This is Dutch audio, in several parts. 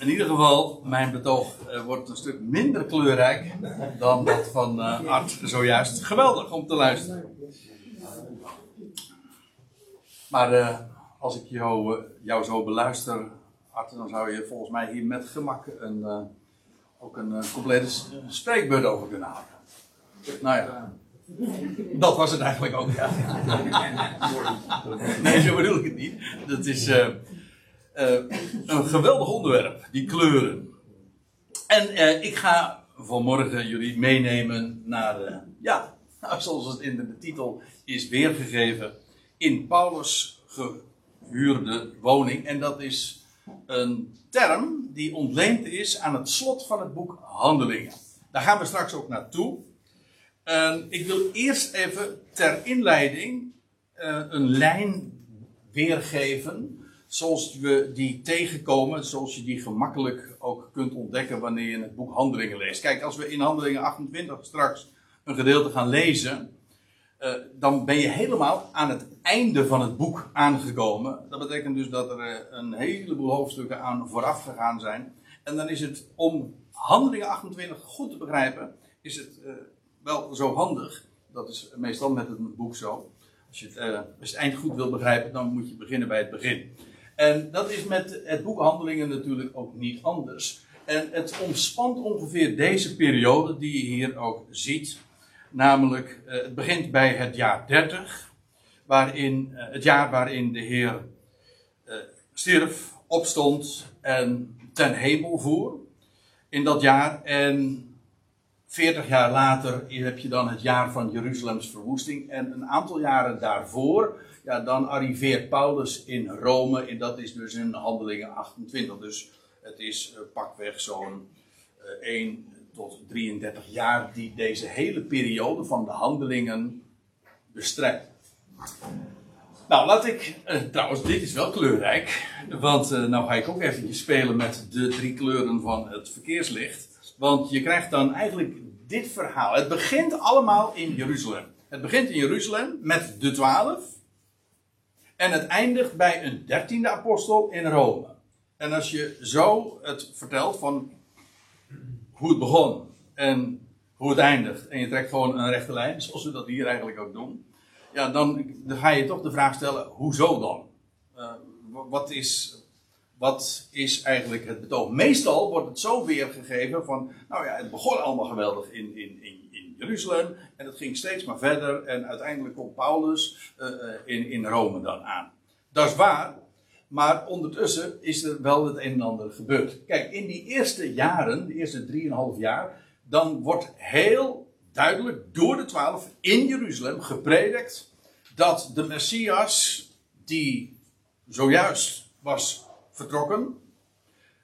in ieder geval, mijn betoog eh, wordt een stuk minder kleurrijk dan dat van eh, Art zojuist. Geweldig om te luisteren. Maar eh, als ik jou, jou zo beluister, Art, dan zou je volgens mij hier met gemak een, ook een complete spreekbeurt over kunnen houden. Nou ja, dat was het eigenlijk ook, ja. Nee, zo bedoel ik het niet. Dat is een geweldig onderwerp, die kleuren. En eh, ik ga vanmorgen jullie meenemen naar, eh, ja, nou, zoals het in de titel is weergegeven, in Paulus gehuurde woning. En dat is een term die ontleend is aan het slot van het boek Handelingen. Daar gaan we straks ook naartoe. Ik wil eerst even ter inleiding eh, een lijn weergeven. Zoals we die tegenkomen, zoals je die gemakkelijk ook kunt ontdekken wanneer je het boek Handelingen leest. Kijk, als we in Handelingen 28 straks een gedeelte gaan lezen, eh, dan ben je helemaal aan het einde van het boek aangekomen. Dat betekent dus dat er eh, een heleboel hoofdstukken aan vooraf gegaan zijn. En dan is het om Handelingen 28 goed te begrijpen, is het eh, wel zo handig. Dat is meestal met een boek zo. Als je, het, als het eind goed wil begrijpen, dan moet je beginnen bij het begin. En dat is met het boek Handelingen natuurlijk ook niet anders. En het omspant ongeveer deze periode die je hier ook ziet. Namelijk, eh, het begint bij het jaar 30, waarin, eh, het jaar waarin de Heer eh, stierf, opstond en ten hemel voer. In dat jaar. En 40 jaar later heb je dan het jaar van Jeruzalems verwoesting. En een aantal jaren daarvoor, ja, dan arriveert Paulus in Rome. En dat is dus in Handelingen 28. Dus het is eh, pakweg zo'n eh, 1 tot 33 jaar die deze hele periode van de handelingen bestrijdt. Nou, laat ik. eh, trouwens, dit is wel kleurrijk. Want nou ga ik ook eventjes spelen met de drie kleuren van het verkeerslicht. Want je krijgt dan eigenlijk dit verhaal. Het begint allemaal in Jeruzalem. Het begint in Jeruzalem met de twaalf. En het eindigt bij een dertiende apostel in Rome. En als je zo het vertelt van hoe het begon en hoe het eindigt. En je trekt gewoon een rechte lijn, zoals we dat hier eigenlijk ook doen. Ja, dan, ga je toch de vraag stellen, hoezo dan? Eh, wa- wat, is, wat is eigenlijk het betoog? Meestal wordt het zo weergegeven van, nou ja, het begon allemaal geweldig in, in, in Jeruzalem. En het ging steeds maar verder. En uiteindelijk komt Paulus eh, eh, in, in Rome dan aan. Dat is waar. Maar ondertussen is er wel het een en ander gebeurd. Kijk, in die eerste jaren, de eerste drieënhalf jaar, dan wordt heel duidelijk door de twaalf in Jeruzalem gepredikt dat de Messias, die zojuist was vertrokken,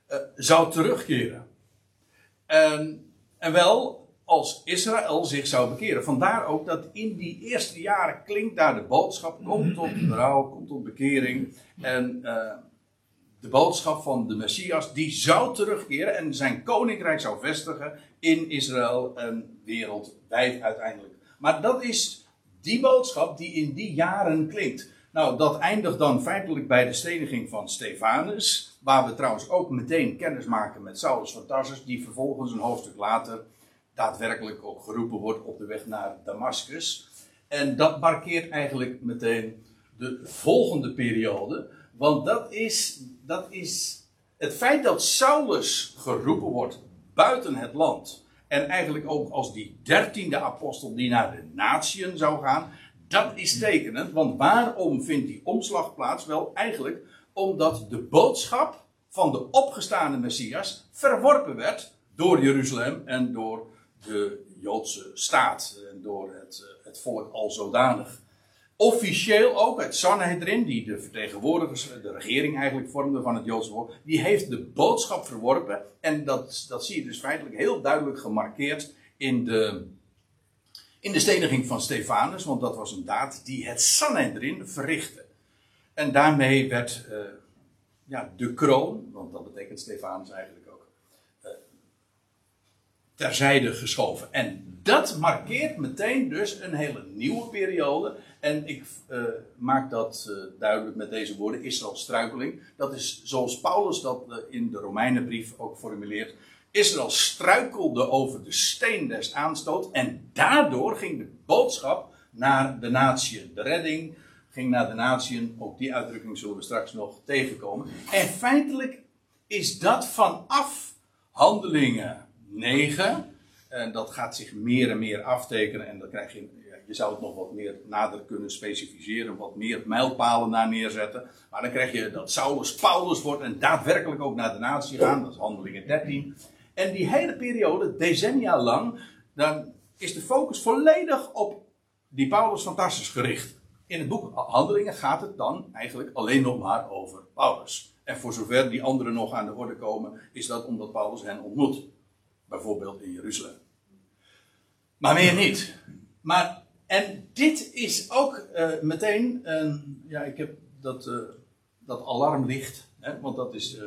eh, zou terugkeren. En, en wel als Israël zich zou bekeren. Vandaar ook dat in die eerste jaren klinkt daar de boodschap: kom tot berouw, kom tot bekering. En eh, de boodschap van de Messias, die zou terugkeren en zijn koninkrijk zou vestigen in Israël en wereldwijd uiteindelijk. Maar dat is die boodschap die in die jaren klinkt. Nou, dat eindigt dan feitelijk bij de steniging van Stefanus, waar we trouwens ook meteen kennis maken met Saulus van Tarsus, die vervolgens een hoofdstuk later daadwerkelijk ook geroepen wordt op de weg naar Damascus. En dat markeert eigenlijk meteen de volgende periode. Want dat is, dat is het feit dat Saulus geroepen wordt buiten het land. En eigenlijk ook als die dertiende apostel die naar de natieën zou gaan. Dat is tekenend. Want waarom vindt die omslag plaats? Wel eigenlijk omdat de boodschap van de opgestaande Messias verworpen werd door Jeruzalem en door de Joodse staat. En door het, eh, het volk al zodanig. Officieel ook, het Sanhedrin, die de vertegenwoordigers, de regering eigenlijk vormde van het Joodse volk, die heeft de boodschap verworpen. En dat, dat zie je dus feitelijk heel duidelijk gemarkeerd in de, in de steniging van Stefanus, want dat was een daad die het Sanhedrin verrichtte. En daarmee werd eh, ja, de kroon, want dat betekent Stefanus eigenlijk eh, terzijde geschoven. En dat markeert meteen dus een hele nieuwe periode. En ik uh, maak dat uh, duidelijk met deze woorden, Israël struikeling. Dat is zoals Paulus dat uh, in de Romeinenbrief ook formuleert. Israël struikelde over de steen des aanstoot en daardoor ging de boodschap naar de natie. De redding ging naar de natie. Ook die uitdrukking zullen we straks nog tegenkomen. En feitelijk is dat vanaf handelingen 9. En dat gaat zich meer en meer aftekenen. En dan krijg je, je zou het nog wat meer nader kunnen specificeren. Wat meer mijlpalen naar neerzetten. Maar dan krijg je dat Saulus Paulus wordt en daadwerkelijk ook naar de natie gaan. Dat is handelingen 13. En die hele periode, decennia lang, dan is de focus volledig op die Paulus van gericht. In het boek Handelingen gaat het dan eigenlijk alleen nog maar over Paulus. En voor zover die anderen nog aan de orde komen, is dat omdat Paulus hen ontmoet. Bijvoorbeeld in Jeruzalem. Maar meer niet. Maar, en dit is ook uh, meteen, ja, ik heb dat, uh, dat alarmlicht, hè, want dat is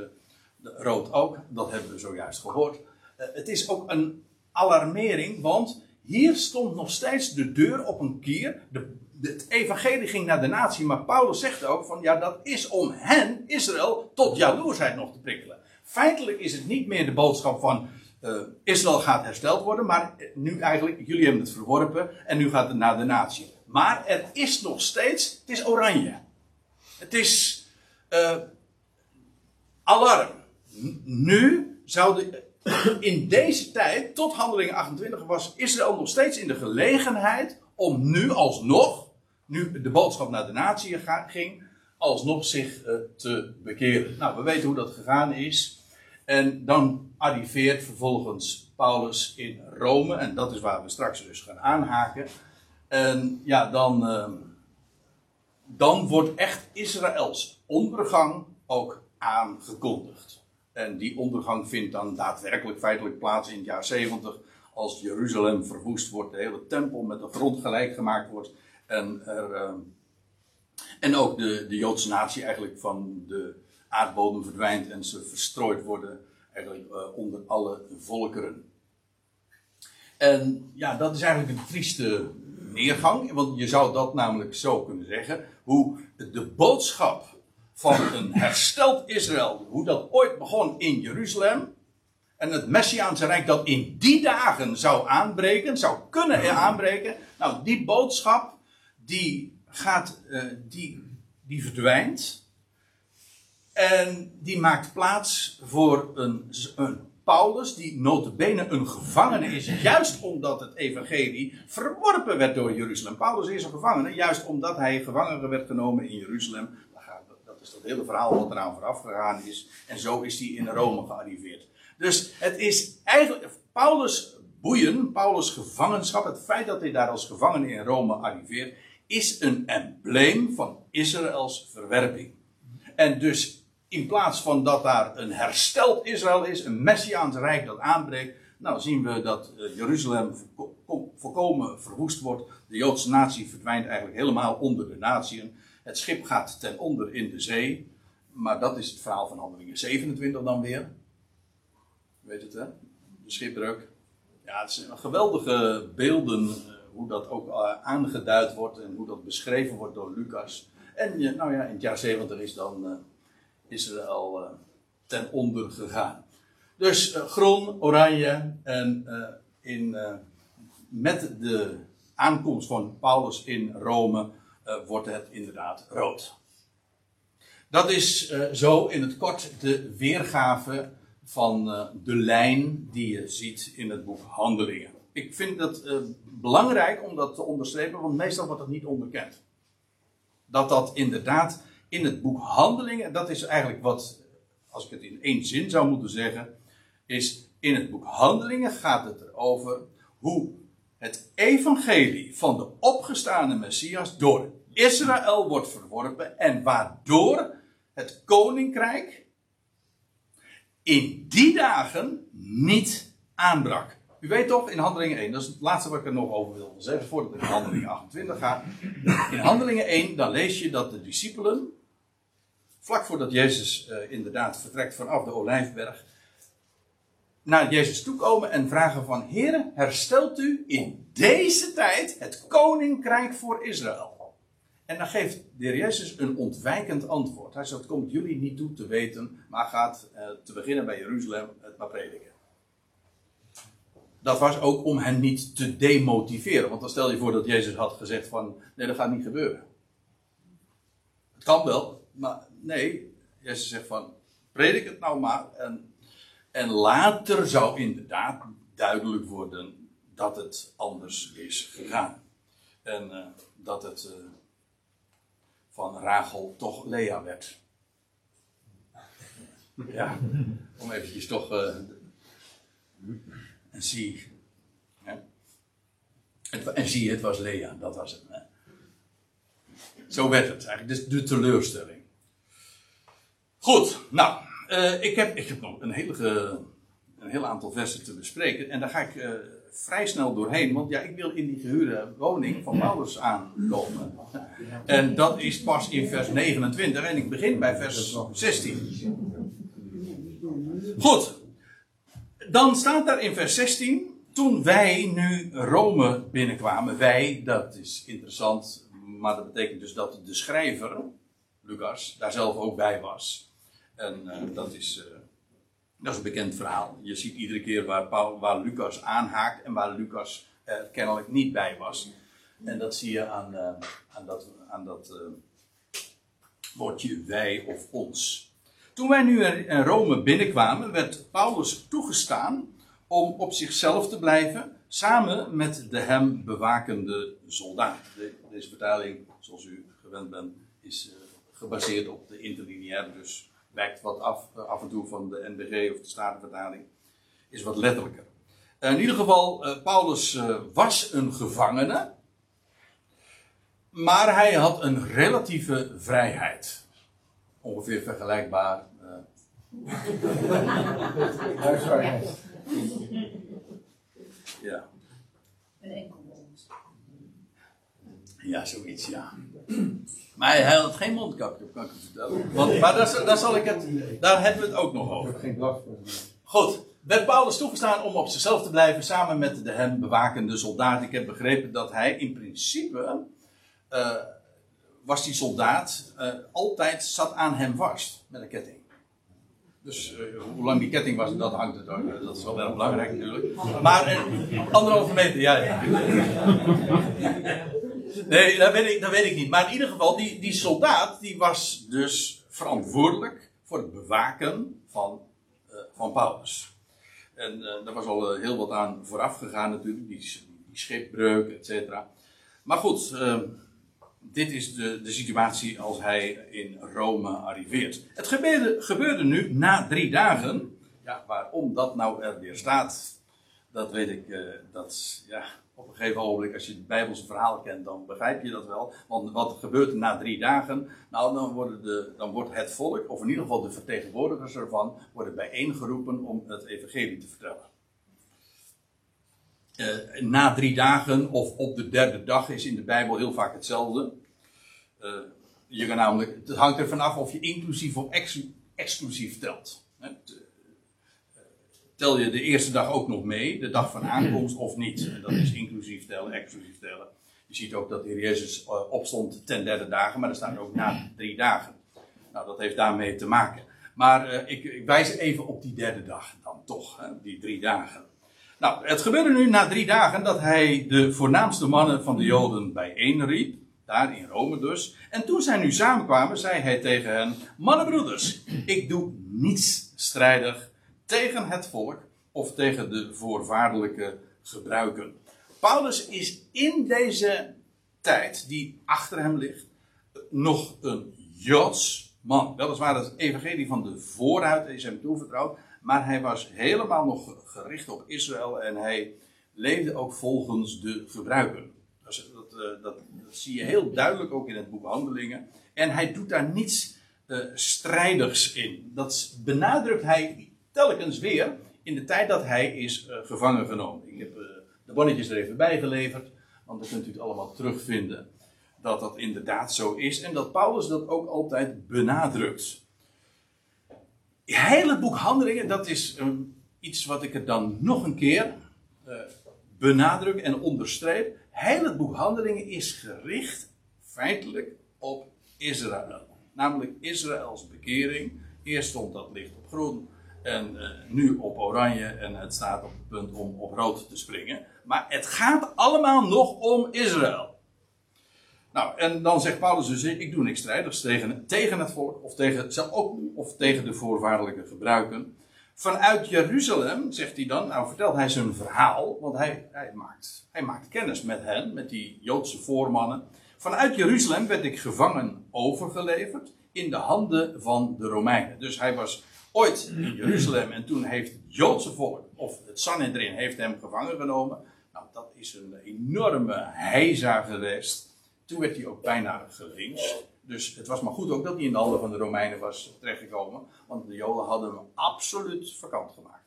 rood ook, dat hebben we zojuist gehoord. het is ook een alarmering, want hier stond nog steeds de deur op een kier. De, het evangelie ging naar de natie, maar Paulus zegt ook van ja, dat is om hen, Israël, tot jaloersheid nog te prikkelen. Feitelijk is het niet meer de boodschap van uh, Israël gaat hersteld worden, maar nu eigenlijk, jullie hebben het verworpen en nu gaat het naar de natie. Maar er is nog steeds, het is oranje. Het is uh, alarm. Nu zou de, in deze tijd, tot handelingen 28, was Israël nog steeds in de gelegenheid om nu alsnog, nu de boodschap naar de natie ging, alsnog zich te bekeren. Nou, we weten hoe dat gegaan is. En dan arriveert vervolgens Paulus in Rome, en dat is waar we straks dus gaan aanhaken. En ja, dan, uh, dan wordt echt Israëls ondergang ook aangekondigd. En die ondergang vindt dan daadwerkelijk feitelijk plaats in het jaar 70, als Jeruzalem verwoest wordt, de hele tempel met de grond gelijk gemaakt wordt. En, er, uh, en ook de, de Joodse natie eigenlijk van de aardbodem verdwijnt en ze verstrooid worden eigenlijk uh, onder alle volkeren. En ja, dat is eigenlijk een trieste neergang, want je zou dat namelijk zo kunnen zeggen, hoe de boodschap van een hersteld Israël, hoe dat ooit begon in Jeruzalem, en het Messiaanse Rijk dat in die dagen zou aanbreken, zou kunnen aanbreken, nou die boodschap, die gaat, uh, die, die verdwijnt. En die maakt plaats voor een, een Paulus, die notabene een gevangene is, juist omdat het evangelie verworpen werd door Jeruzalem. Paulus is een gevangene, juist omdat hij gevangen werd genomen in Jeruzalem. Dat is dat hele verhaal wat eraan vooraf gegaan is. En zo is hij in Rome gearriveerd. Dus het is eigenlijk Paulus boeien, Paulus gevangenschap, het feit dat hij daar als gevangene in Rome arriveert, is een embleem van Israëls verwerping. En dus in plaats van dat daar een hersteld Israël is, een Messiaans rijk dat aanbreekt, nou zien we dat uh, Jeruzalem volkomen verwoest wordt. De Joodse natie verdwijnt eigenlijk helemaal onder de natieën. Het schip gaat ten onder in de zee. Maar dat is het verhaal van Handelingen 27 dan weer. Weet het hè? De schipbreuk. Ja, het zijn geweldige beelden uh, hoe dat ook uh, aangeduid wordt en hoe dat beschreven wordt door Lucas. En nou ja, in het jaar 70 is dan Israël uh, ten onder gegaan. Dus uh, groen, oranje en uh, in, met de aankomst van Paulus in Rome wordt het inderdaad rood. Dat is zo in het kort de weergave van de lijn die je ziet in het boek Handelingen. Ik vind dat belangrijk om dat te onderstrepen, want meestal wordt dat niet onderkend. Dat dat inderdaad in het boek Handelingen, dat is eigenlijk wat, als ik het in één zin zou moeten zeggen, is in het boek Handelingen gaat het erover hoe het evangelie van de opgestane Messias door Israël wordt verworpen en waardoor het koninkrijk in die dagen niet aanbrak. U weet toch, in Handelingen 1, dat is het laatste wat ik er nog over wil zeggen voordat ik naar Handelingen 28 ga. In Handelingen 1, dan lees je dat de discipelen vlak voordat Jezus uh, inderdaad vertrekt vanaf de Olijfberg, naar Jezus toekomen en vragen van, Heere, herstelt u in deze tijd het koninkrijk voor Israël? En dan geeft de heer Jezus een ontwijkend antwoord. Hij zegt, het komt jullie niet toe te weten, maar gaat uh, te beginnen bij Jeruzalem het maar prediken. Dat was ook om hen niet te demotiveren. Want dan stel je voor dat Jezus had gezegd van, nee dat gaat niet gebeuren. Het kan wel, maar nee. Jezus zegt van, predik het nou maar. En, en later zou inderdaad duidelijk worden dat het anders is gegaan. En uh, dat het uh, van Rachel toch Lea werd. Ja, om eventjes toch. Uh, en zie. Hè? Het, en zie, het was Lea, dat was het. Hè? Zo werd het eigenlijk, dus de teleurstelling. Goed, nou, uh, ik, heb, ik heb nog een, hele, een heel aantal versen te bespreken. En daar ga ik uh, vrij snel doorheen, want ja, ik wil in die gehuurde woning van Paulus aankomen. En dat is pas in vers 29 en ik begin bij vers 16. Goed, dan staat daar in vers 16, toen wij nu Rome binnenkwamen, wij, dat is interessant, maar dat betekent dus dat de schrijver, Lucas, daar zelf ook bij was. En uh, dat is... Uh, dat is een bekend verhaal. Je ziet iedere keer waar, Paul, waar Lucas aanhaakt en waar Lucas er kennelijk niet bij was. En dat zie je aan, uh, aan dat, aan dat uh, woordje wij of ons. Toen wij nu in Rome binnenkwamen, werd Paulus toegestaan om op zichzelf te blijven, samen met de hem bewakende soldaat. De, deze vertaling, zoals u gewend bent, is uh, gebaseerd op de interlineair, dus wijkt wat af, af en toe van de NBG of de Statenvertaling. Is wat letterlijker. In ieder geval, Paulus was een gevangene. Maar hij had een relatieve vrijheid. Ongeveer vergelijkbaar. Uh... ja. Een enkel Ja, zoiets, ja. Maar hij had geen mondkapje op, kan ik je vertellen. Want, maar daar, daar, zal ik het, daar hebben we het ook nog over. geen blad voor. Goed. Werd Paulus toegestaan om op zichzelf te blijven samen met de hem bewakende soldaat. Ik heb begrepen dat hij in principe. Uh, was die soldaat uh, altijd zat aan hem vast met een ketting. Dus uh, hoe lang die ketting was, dat hangt er Dat is wel heel belangrijk natuurlijk. Maar anderhalve meter, ja. ja. Nee, dat weet, ik, dat weet ik niet. Maar in ieder geval, die, die soldaat die was dus verantwoordelijk voor het bewaken van, uh, van Paulus. En uh, daar was al uh, heel wat aan vooraf gegaan natuurlijk, die, die schipbreuk, et cetera. Maar goed, dit is de, de situatie als hij in Rome arriveert. Het gebeurde, gebeurde nu na drie dagen. Ja, waarom dat nou er weer staat, dat weet ik, dat, ja, op een gegeven ogenblik, als je het Bijbelse verhaal kent, dan begrijp je dat wel. Want wat gebeurt er na drie dagen? Nou, dan, worden de, dan wordt het volk, of in ieder geval de vertegenwoordigers ervan, worden bijeengeroepen om het evangelie te vertellen. Uh, na drie dagen of op de derde dag is in de Bijbel heel vaak hetzelfde. Uh, je kan namelijk, het hangt er vanaf of je inclusief of ex, exclusief telt tel je de eerste dag ook nog mee, de dag van aankomst of niet. Dat is inclusief tellen, exclusief tellen. Je ziet ook dat de Jezus opstond ten derde dagen, maar er staat ook na drie dagen. Nou, dat heeft daarmee te maken. Maar ik, ik, wijs even op die derde dag dan toch, hè, die drie dagen. Nou, het gebeurde nu na drie dagen dat hij de voornaamste mannen van de Joden bijeenriep. Daar in Rome dus. En toen zij nu samenkwamen, zei hij tegen hen: Mannenbroeders, ik doe niets strijdig tegen het volk of tegen de voorwaardelijke gebruiken. Paulus is in deze tijd die achter hem ligt nog een Joods man. Weliswaar het evangelie van de vooruit is hem toevertrouwd, maar hij was helemaal nog gericht op Israël en hij leefde ook volgens de gebruiken. Dat, eh, dat, dat zie je heel duidelijk ook in het boek Handelingen. En hij doet daar niets uh, strijdigs in. Dat benadrukt hij telkens weer in de tijd dat hij is uh, gevangen genomen. Ik heb de bonnetjes er even bij geleverd, want dan kunt u het allemaal terugvinden. Dat dat inderdaad zo is en dat Paulus dat ook altijd benadrukt. Het hele boek Handelingen, dat is um, iets wat ik er dan nog een keer uh, benadruk en onderstreep. Heel het boek Handelingen is gericht, feitelijk, op Israël. Namelijk Israëls bekering. Eerst stond dat licht op groen en uh, nu op oranje en het staat op het punt om op rood te springen. Maar het gaat allemaal nog om Israël. Nou, en dan zegt Paulus dus, ik doe niks strijders tegen, tegen het volk, of tegen, zelf ook, of tegen de voorwaardelijke gebruiken. Vanuit Jeruzalem, zegt hij dan, nou vertelt hij zijn verhaal, want hij, hij, maakt, hij maakt kennis met hen, met die Joodse voormannen. Vanuit Jeruzalem werd ik gevangen overgeleverd in de handen van de Romeinen. Dus hij was ooit in Jeruzalem en toen heeft het Joodse volk, of het Sanhedrin, heeft hem gevangen genomen. Nou, dat is een enorme heisa geweest. Toen werd hij ook bijna gelincht. Dus het was maar goed ook dat hij in de handen van de Romeinen was terechtgekomen. Want de Joden hadden hem absoluut vakant gemaakt.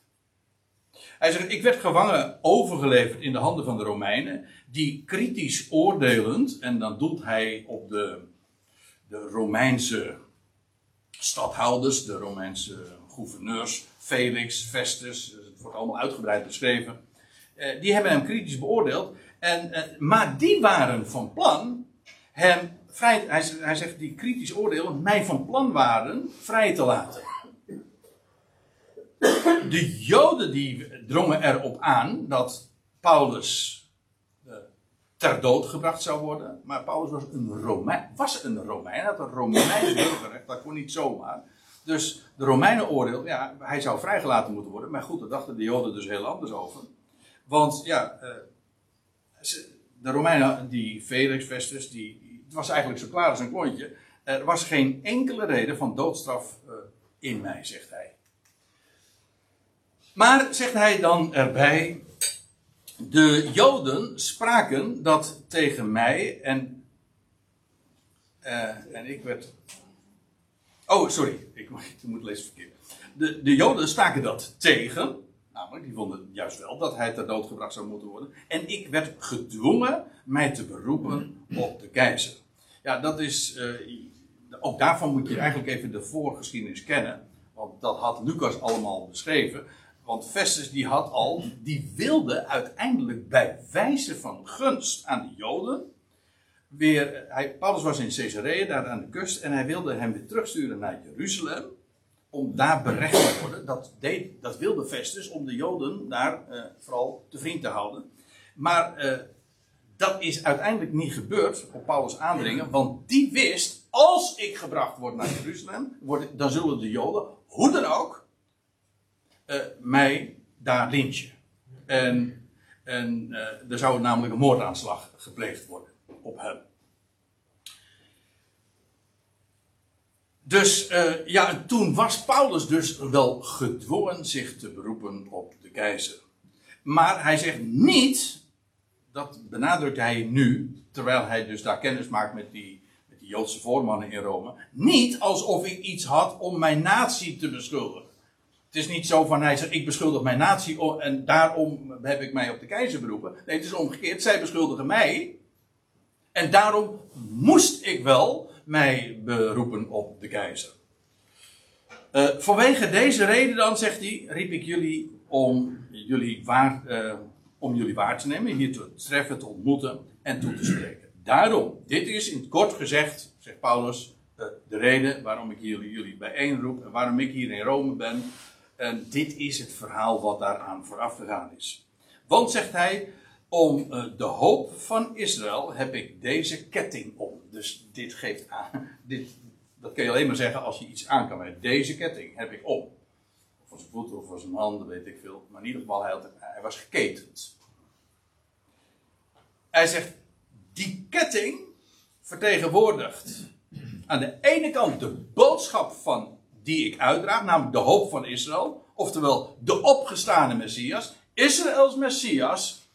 Hij zegt, ik werd gevangen overgeleverd in de handen van de Romeinen. Die kritisch oordelend, en dan doelt hij op de, de Romeinse stadhouders, de Romeinse gouverneurs, Felix, Festus, het wordt allemaal uitgebreid beschreven. Eh, die hebben hem kritisch beoordeeld. En, eh, maar die waren van plan hem vrij, hij, hij zegt die kritisch oordeel, mij van plan waren vrij te laten. De Joden die drongen erop aan dat Paulus uh, ter dood gebracht zou worden. Maar Paulus was een Romein. Was een Romein. Had een Romeins burgerrecht. Dat kon niet zomaar. Dus de Romeinen oordeel, ja, hij zou vrijgelaten moeten worden. Maar goed, daar dachten de Joden dus heel anders over. Want ja, uh, de Romeinen, die Felix Festus, die, het was eigenlijk zo klaar als een klontje. Er was geen enkele reden van doodstraf uh, in mij, zegt hij. Maar, zegt hij dan erbij, de Joden spraken dat tegen mij en, uh, en ik werd. Oh, sorry, ik, ik moet lezen verkeerd. De, de Joden staken dat tegen. Namelijk, die vonden juist wel dat hij ter dood gebracht zou moeten worden. En ik werd gedwongen mij te beroepen op de keizer. Ja, dat is. Uh, ook daarvan moet je eigenlijk even de voorgeschiedenis kennen. Want dat had Lucas allemaal beschreven. Want Festus die had al, die wilde uiteindelijk bij wijze van gunst aan de Joden. Weer, hij, Paulus was in Caesarea, daar aan de kust, en hij wilde hem weer terugsturen naar Jeruzalem om daar berecht te worden. Dat, deed, dat wilde Festus om de Joden daar uh, vooral te vriend te houden. Maar uh, dat is uiteindelijk niet gebeurd op Paulus aandringen, want die wist: als ik gebracht word naar Jeruzalem, dan zullen de Joden, hoe dan ook, uh, mij daar lynchen. En, en er zou namelijk een moordaanslag gepleegd worden op hem. Dus uh, ja, toen was Paulus dus wel gedwongen zich te beroepen op de keizer. Maar hij zegt niet, dat benadrukt hij nu, terwijl hij dus daar kennis maakt met die, met die Joodse voormannen in Rome, niet alsof ik iets had om mijn natie te beschuldigen. Het is niet zo van hij zegt, ik beschuldig mijn natie en daarom heb ik mij op de keizer beroepen. Nee, het is omgekeerd. Zij beschuldigen mij. En daarom moest ik wel mij beroepen op de keizer. Uh, vanwege deze reden dan, zegt hij, riep ik jullie om jullie waar, uh, om jullie waar te nemen, hier te treffen, te ontmoeten en toe te spreken. Daarom, dit is in het kort gezegd, zegt Paulus, uh, de reden waarom ik jullie, jullie bijeenroep en waarom ik hier in Rome ben. En dit is het verhaal wat daaraan vooraf gegaan is. Want, zegt hij, om de hoop van Israël heb ik deze ketting om. Dus dit geeft aan. Dit, dat kun je alleen maar zeggen als je iets aan kan wijzen. Deze ketting heb ik op. Voor zijn voeten of voor zijn handen, weet ik veel. Maar in ieder geval, hij was geketend. Hij zegt, die ketting vertegenwoordigt aan de ene kant de boodschap van die ik uitdraag, namelijk de hoop van Israël, oftewel de opgestane Messias. Israëls Messias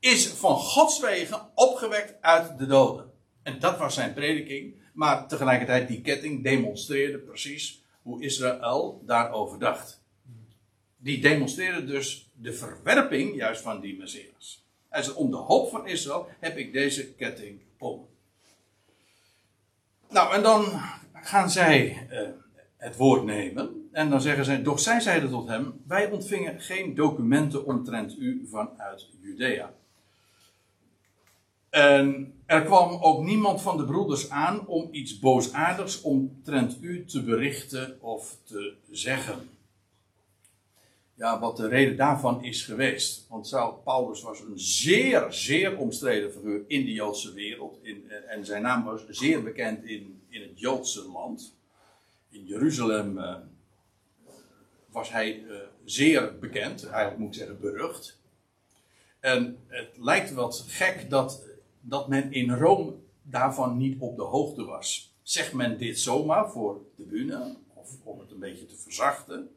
is van Gods wegen opgewekt uit de doden. En dat was zijn prediking. Maar tegelijkertijd die ketting demonstreerde precies hoe Israël daarover dacht. Die demonstreerde dus de verwerping juist van die Messias. Hij zei, om de hoop van Israël heb ik deze ketting om. Nou, en dan gaan zij uh, het woord nemen. En dan zeggen zij, doch zij zeiden tot hem, wij ontvingen geen documenten omtrent u vanuit Judea. En er kwam ook niemand van de broeders aan om iets boosaardigs omtrent u te berichten of te zeggen. Ja, wat de reden daarvan is geweest. Want Paulus was een zeer, zeer omstreden figuur in de Joodse wereld. In, en zijn naam was zeer bekend in, in het Joodse land. In Jeruzalem uh, was hij uh, zeer bekend, eigenlijk moet ik zeggen berucht. En het lijkt wat gek dat, dat men in Rome daarvan niet op de hoogte was. Zegt men dit zomaar voor de bühne, of om het een beetje te verzachten?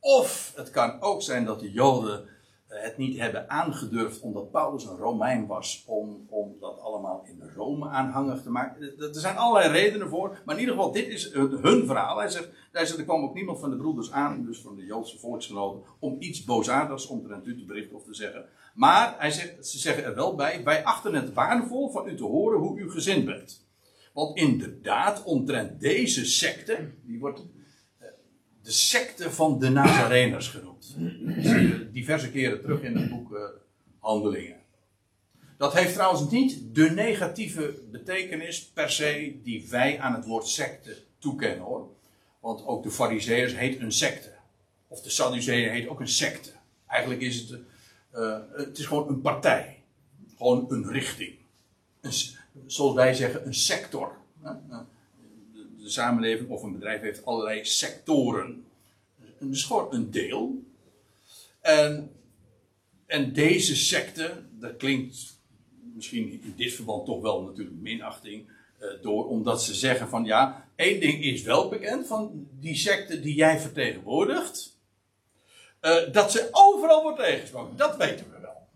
Of het kan ook zijn dat de Joden eh, het niet hebben aangedurfd omdat Paulus een Romein was om, om dat allemaal in Rome aanhangig te maken. Eh, er zijn allerlei redenen voor, maar in ieder geval, dit is hun verhaal. Hij zegt, hij zegt er kwam ook niemand van de broeders aan, dus van de Joodse volksgenoten, om iets boosaardigs omtrent u te berichten of te zeggen. Maar hij zegt, ze zeggen er wel bij, wij achten het waardevol van u te horen hoe u gezind bent. Want inderdaad, omtrent deze secte, die wordt de secte van de Nazareners genoemd. diverse keren terug in het boek uh, Handelingen. Dat heeft trouwens niet de negatieve betekenis per se die wij aan het woord secte toekennen hoor. Want ook de Farizeeërs heet een secte. Of de Sadduceeën heet ook een secte. Eigenlijk is het, uh, het is gewoon een partij. Gewoon een richting. Een, zoals wij zeggen, een sector de samenleving of een bedrijf heeft allerlei sectoren. Een is gewoon een deel. En, en deze secte, dat klinkt misschien in dit verband toch wel natuurlijk minachting uh, door, omdat ze zeggen van ja, één ding is wel bekend van die secte die jij vertegenwoordigt, uh, dat ze overal wordt tegengesproken. Dat weten we wel.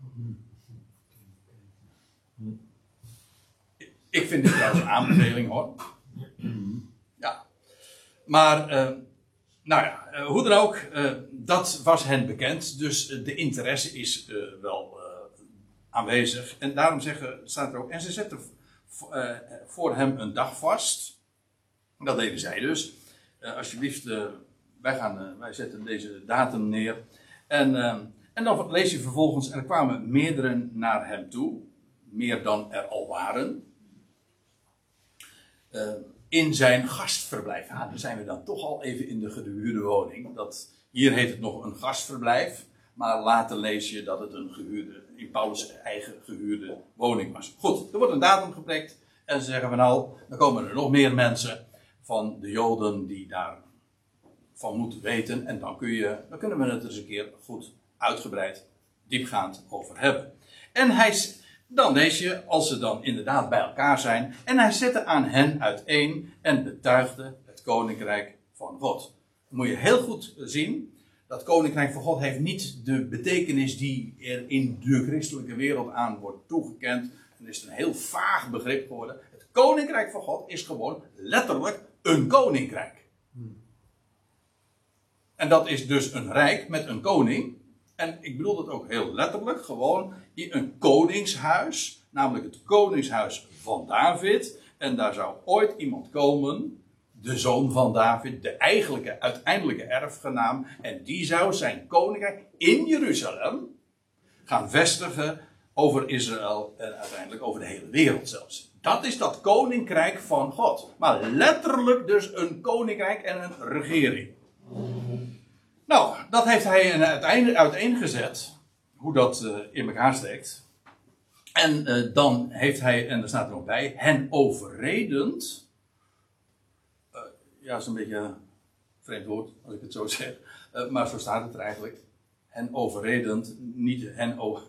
Ik vind dit trouwens een aanbeveling hoor. Maar, uh, nou ja, uh, hoe dan ook, dat was hen bekend. Dus de interesse is wel aanwezig. En daarom zeggen, staat er ook, en ze zetten voor hem een dag vast. Dat deden zij dus. alsjeblieft, wij, gaan, wij zetten deze datum neer. En, en dan lees je vervolgens, en er kwamen meerdere naar hem toe. Meer dan er al waren in zijn gastverblijf. Ja, dan zijn we dan toch al even in de gehuurde woning. Dat, hier heet het nog een gastverblijf, maar later lees je dat het een gehuurde, in Paulus' eigen gehuurde woning was. Goed, er wordt een datum geprikt en ze zeggen van nou, dan komen er nog meer mensen van de Joden die daar van moeten weten en dan, kun je, dan kunnen we het er eens een keer goed uitgebreid, diepgaand over hebben. En hij dan lees je, als ze dan inderdaad bij elkaar zijn, en hij zette aan hen uiteen en betuigde het koninkrijk van God. Moet je heel goed zien, dat koninkrijk van God heeft niet de betekenis die er in de christelijke wereld aan wordt toegekend. Dan is het een heel vaag begrip geworden. Het koninkrijk van God is gewoon letterlijk een koninkrijk. En dat is dus een rijk met een koning. En ik bedoel dat ook heel letterlijk, gewoon een koningshuis, namelijk het koningshuis van David. En daar zou ooit iemand komen, de zoon van David, de eigenlijke, uiteindelijke erfgenaam. En die zou zijn koninkrijk in Jeruzalem gaan vestigen over Israël en uiteindelijk over de hele wereld zelfs. Dat is dat koninkrijk van God. Maar letterlijk dus een koninkrijk en een regering. Nou, dat heeft hij uiteengezet. Hoe dat uh, in elkaar steekt. En uh, dan heeft hij, en daar staat er nog bij, hen overredend. Uh, ja, dat is een beetje een vreemd woord, als ik het zo zeg. maar zo staat het er eigenlijk. Hen overredend, niet hen over.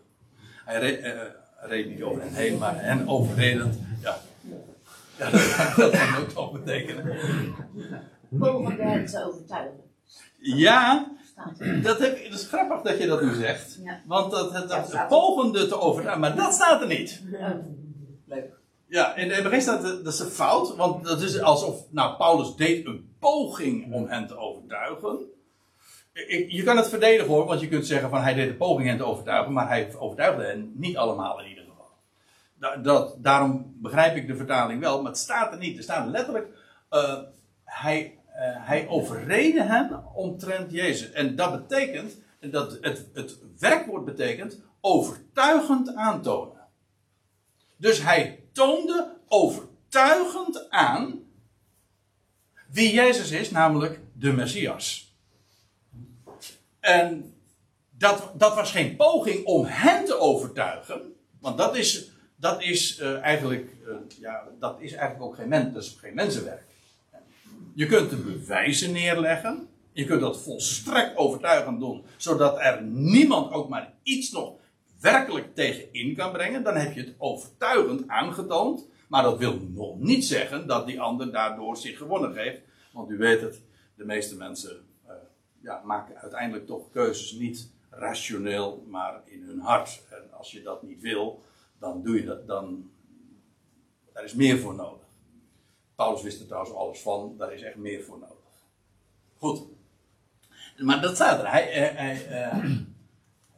Hij reed, reed niet over hen heen, maar hen overredend. Ja, ja dat, kan ook toch betekenen. Mogen wij te overtuigen. Ja, dat, heb, dat is grappig dat je dat nu zegt. Want dat, dat, dat pogende te overtuigen, maar dat staat er niet. Leuk. Ja, in het begin staat dat is een fout, want dat is alsof, nou, Paulus deed een poging om hen te overtuigen. Ik, je kan het verdedigen hoor, want je kunt zeggen van hij deed een poging hen te overtuigen, maar hij overtuigde hen niet allemaal in ieder geval. Da, dat, daarom begrijp ik de vertaling wel, maar het staat er niet. Er staat letterlijk, uh, hij hij overrede hen omtrent Jezus. En dat betekent, dat het, het werkwoord betekent overtuigend aantonen. Dus hij toonde overtuigend aan wie Jezus is, namelijk de Messias. En dat, dat was geen poging om hen te overtuigen, want dat is, dat is, uh, eigenlijk, uh, ja, dat is eigenlijk ook geen, men, dat geen mensenwerk. Je kunt de bewijzen neerleggen, je kunt dat volstrekt overtuigend doen, zodat er niemand ook maar iets nog werkelijk tegen in kan brengen. Dan heb je het overtuigend aangetoond. Maar dat wil nog niet zeggen dat die ander daardoor zich gewonnen geeft. Want u weet het, de meeste mensen uh, ja, maken uiteindelijk toch keuzes niet rationeel, maar in hun hart. En als je dat niet wil, dan doe je dat. Dan, daar is meer voor nodig. Paulus wist er trouwens alles van, daar is echt meer voor nodig. Goed. Maar dat staat er. Hij, hij, hij uh,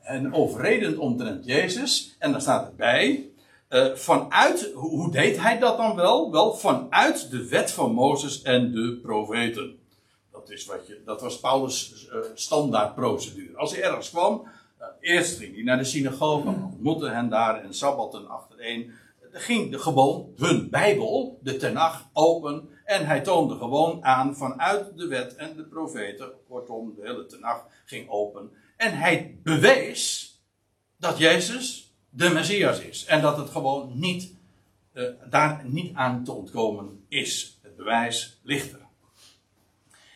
en overredend omtrent Jezus. En daar staat erbij. Uh, vanuit, hoe deed hij dat dan wel? Wel, vanuit de wet van Mozes en de profeten. Dat, is wat je, dat was Paulus' standaardprocedure. Als hij ergens kwam, eerst ging hij naar de synagoge, ontmoette hen daar en sabbatten achtereen. Ging de, gewoon hun Bijbel, de Tenach, open. En hij toonde gewoon aan vanuit de wet en de profeten. Kortom, de hele Tenach ging open. En hij bewees dat Jezus de Messias is. En dat het gewoon niet, uh, daar niet aan te ontkomen is. Het bewijs ligt er.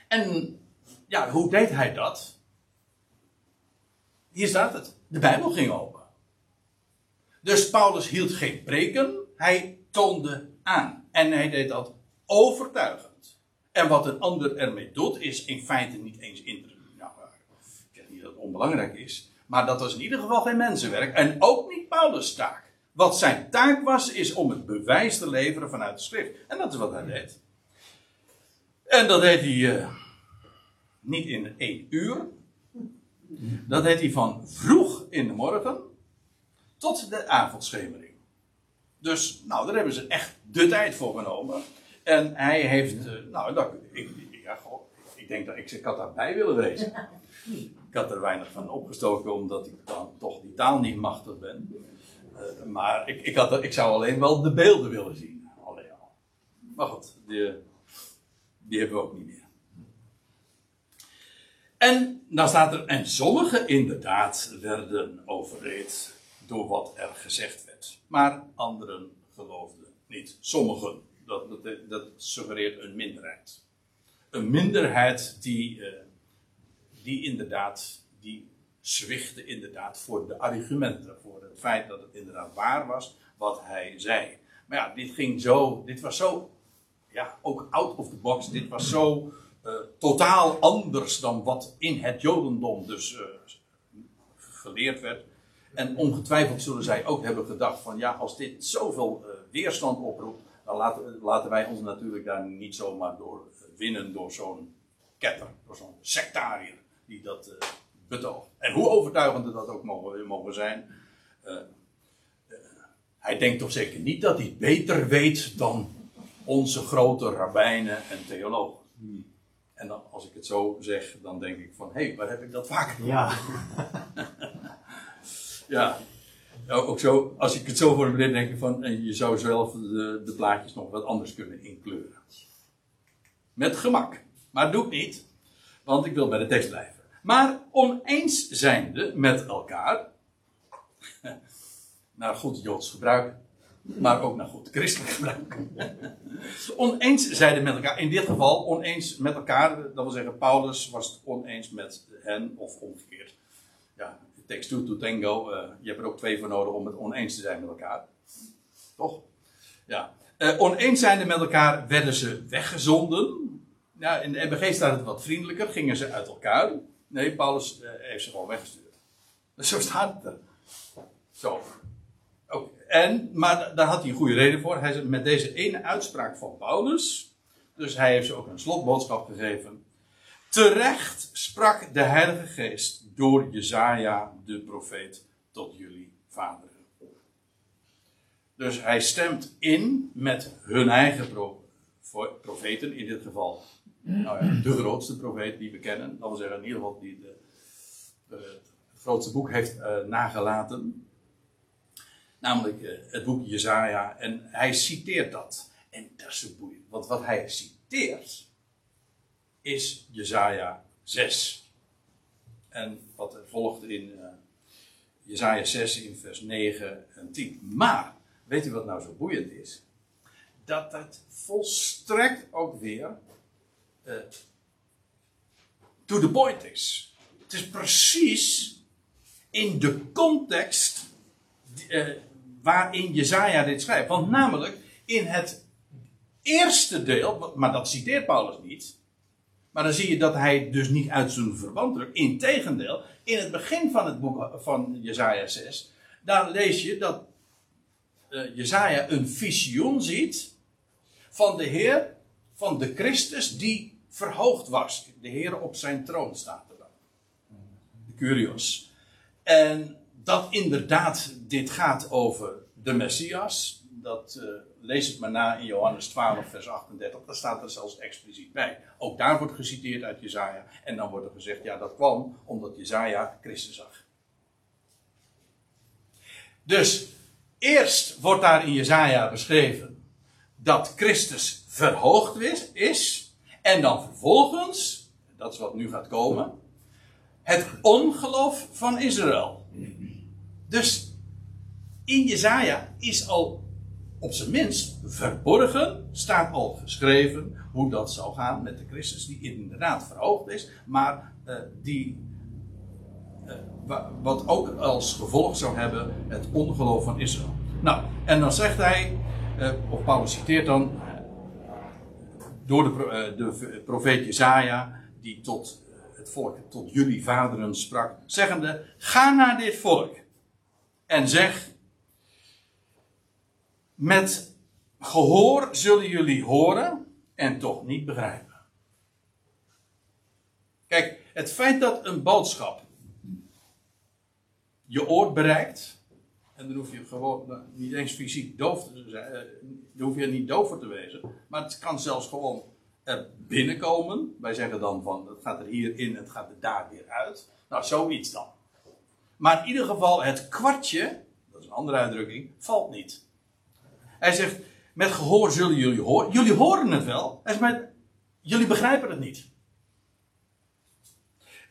En ja, hoe deed hij dat? Hier staat het. De Bijbel ging open. Dus Paulus hield geen preken, hij toonde aan. En hij deed dat overtuigend. En wat een ander ermee doet, is in feite niet eens interessant onbelangrijk is. Maar dat was in ieder geval geen mensenwerk. En ook niet Paulus' taak. Wat zijn taak was, is om het bewijs te leveren vanuit de schrift. En dat is wat hij deed. En dat deed hij uh, niet in één uur. Dat deed hij van vroeg in de morgen tot de avondschemering. Dus, nou, daar hebben ze echt de tijd voor genomen. En hij heeft, uh, nou, dat, ik, ja, ik denk dat ik, ik had daarbij willen wezen. Ik had er weinig van opgestoken, omdat ik dan toch die taal niet machtig ben. Uh, maar ik, ik, had ik zou alleen wel de beelden willen zien. Alleen al. Maar goed, die, die hebben we ook niet meer. En dan staat er, en sommigen inderdaad werden overreed door wat er gezegd werd. Maar anderen geloofden niet. Sommigen, dat, dat, suggereert een minderheid. Een minderheid die, uh, die inderdaad, die zwichtte inderdaad voor de argumenten. Voor het feit dat het inderdaad waar was wat hij zei. Maar ja, dit ging zo, dit was zo, ja, ook out of the box. Dit was zo uh, totaal anders dan wat in het Jodendom dus uh, geleerd werd. En ongetwijfeld zullen zij ook hebben gedacht van ja, als dit zoveel uh, weerstand oproept, dan laten, laten, wij ons natuurlijk daar niet zomaar door winnen door zo'n ketter, door zo'n sectariër die dat uh, betoogt. En hoe overtuigend dat ook mogen, mogen zijn. Uh, uh, hij denkt toch zeker niet dat hij beter weet dan onze grote rabbijnen en theologen. Hmm. En dan, als ik het zo zeg, dan denk ik van, hé, hey, waar heb ik dat vaker? Ja. ja. Ook zo, als ik het zo formuleer, denk ik van, je zou zelf de, plaatjes nog wat anders kunnen inkleuren. Met gemak. Maar doe ik niet, want ik wil bij de tekst blijven. Maar oneens zijnde met elkaar, naar goed Joods gebruik, maar ook naar goed christelijk gebruik. oneens zijnde met elkaar, in dit geval oneens met elkaar, dat wil zeggen, Paulus was het oneens met hen, of omgekeerd. Ja, takes two to tango, uh, je hebt er ook twee voor nodig om het oneens te zijn met elkaar. Toch? Ja. Uh, oneens zijnde met elkaar werden ze weggezonden. Ja, in de MBG staat het wat vriendelijker, gingen ze uit elkaar. Nee, Paulus uh, heeft ze gewoon weggestuurd. Zo staat het er. Zo. Ook. En, maar daar had hij een goede reden voor. Hij zei, met deze ene uitspraak van Paulus. Dus hij heeft ze ook een slotboodschap gegeven. Terecht sprak de Heilige Geest door Jezaja, de profeet, tot jullie vaderen. Dus hij stemt in met hun eigen pro profeten, in dit geval nou ja, de grootste profeet die we kennen. Dat wil zeggen, in ieder geval die de, de, het grootste boek heeft uh, nagelaten. Namelijk eh, het boek Jezaja. En hij citeert dat. En dat is zo boeiend. Want wat hij citeert is Jezaja 6. En wat er volgt in uh, Jezaja 6 in vers 9 en 10. Maar, weet u wat nou zo boeiend is? Dat het volstrekt ook weer uh, to the point is. Het is precies in de context uh, waarin Jezaja dit schrijft. Want namelijk in het eerste deel, maar dat citeert Paulus niet. Maar dan zie je dat hij dus niet uit zijn verband drukt. Integendeel, in het begin van het boek van Jezaja 6, daar lees je dat uh, Jezaja een visioen ziet van de Heer, van de Christus die verhoogd was. De Heer op zijn troon staat er dan. Curios. En dat inderdaad dit gaat over de Messias. Dat uh, lees het maar na in Johannes 12, vers 38. Daar staat er zelfs expliciet bij. Ook daar wordt geciteerd uit Jezaja. En dan wordt er gezegd, ja dat kwam omdat Jezaja Christus zag. Dus, eerst wordt daar in Jezaja beschreven dat Christus verhoogd is. En dan vervolgens, dat is wat nu gaat komen, het ongeloof van Israël. Dus in Jezaja is al op zijn minst verborgen, staat al geschreven hoe dat zou gaan met de Christus die inderdaad verhoogd is, maar uh, die uh, wat ook als gevolg zou hebben het ongeloof van Israël. Nou, en dan zegt hij, uh, of Paulus citeert dan door de, de profeet Jezaja, die tot het volk, tot jullie vaderen sprak, zeggende, ga naar dit volk en zeg, met gehoor zullen jullie horen en toch niet begrijpen. Kijk, het feit dat een boodschap je oor bereikt, en dan hoef je gewoon niet eens fysiek doof te zijn, dan hoef je niet doof te wezen, maar het kan zelfs gewoon er binnenkomen. Wij zeggen dan van, het gaat er hier in, het gaat er daar weer uit. Nou, zoiets dan. Maar in ieder geval, het kwartje, dat is een andere uitdrukking, valt niet. Hij zegt, met gehoor zullen jullie horen. Jullie horen het wel. Hij zegt, maar jullie begrijpen het niet.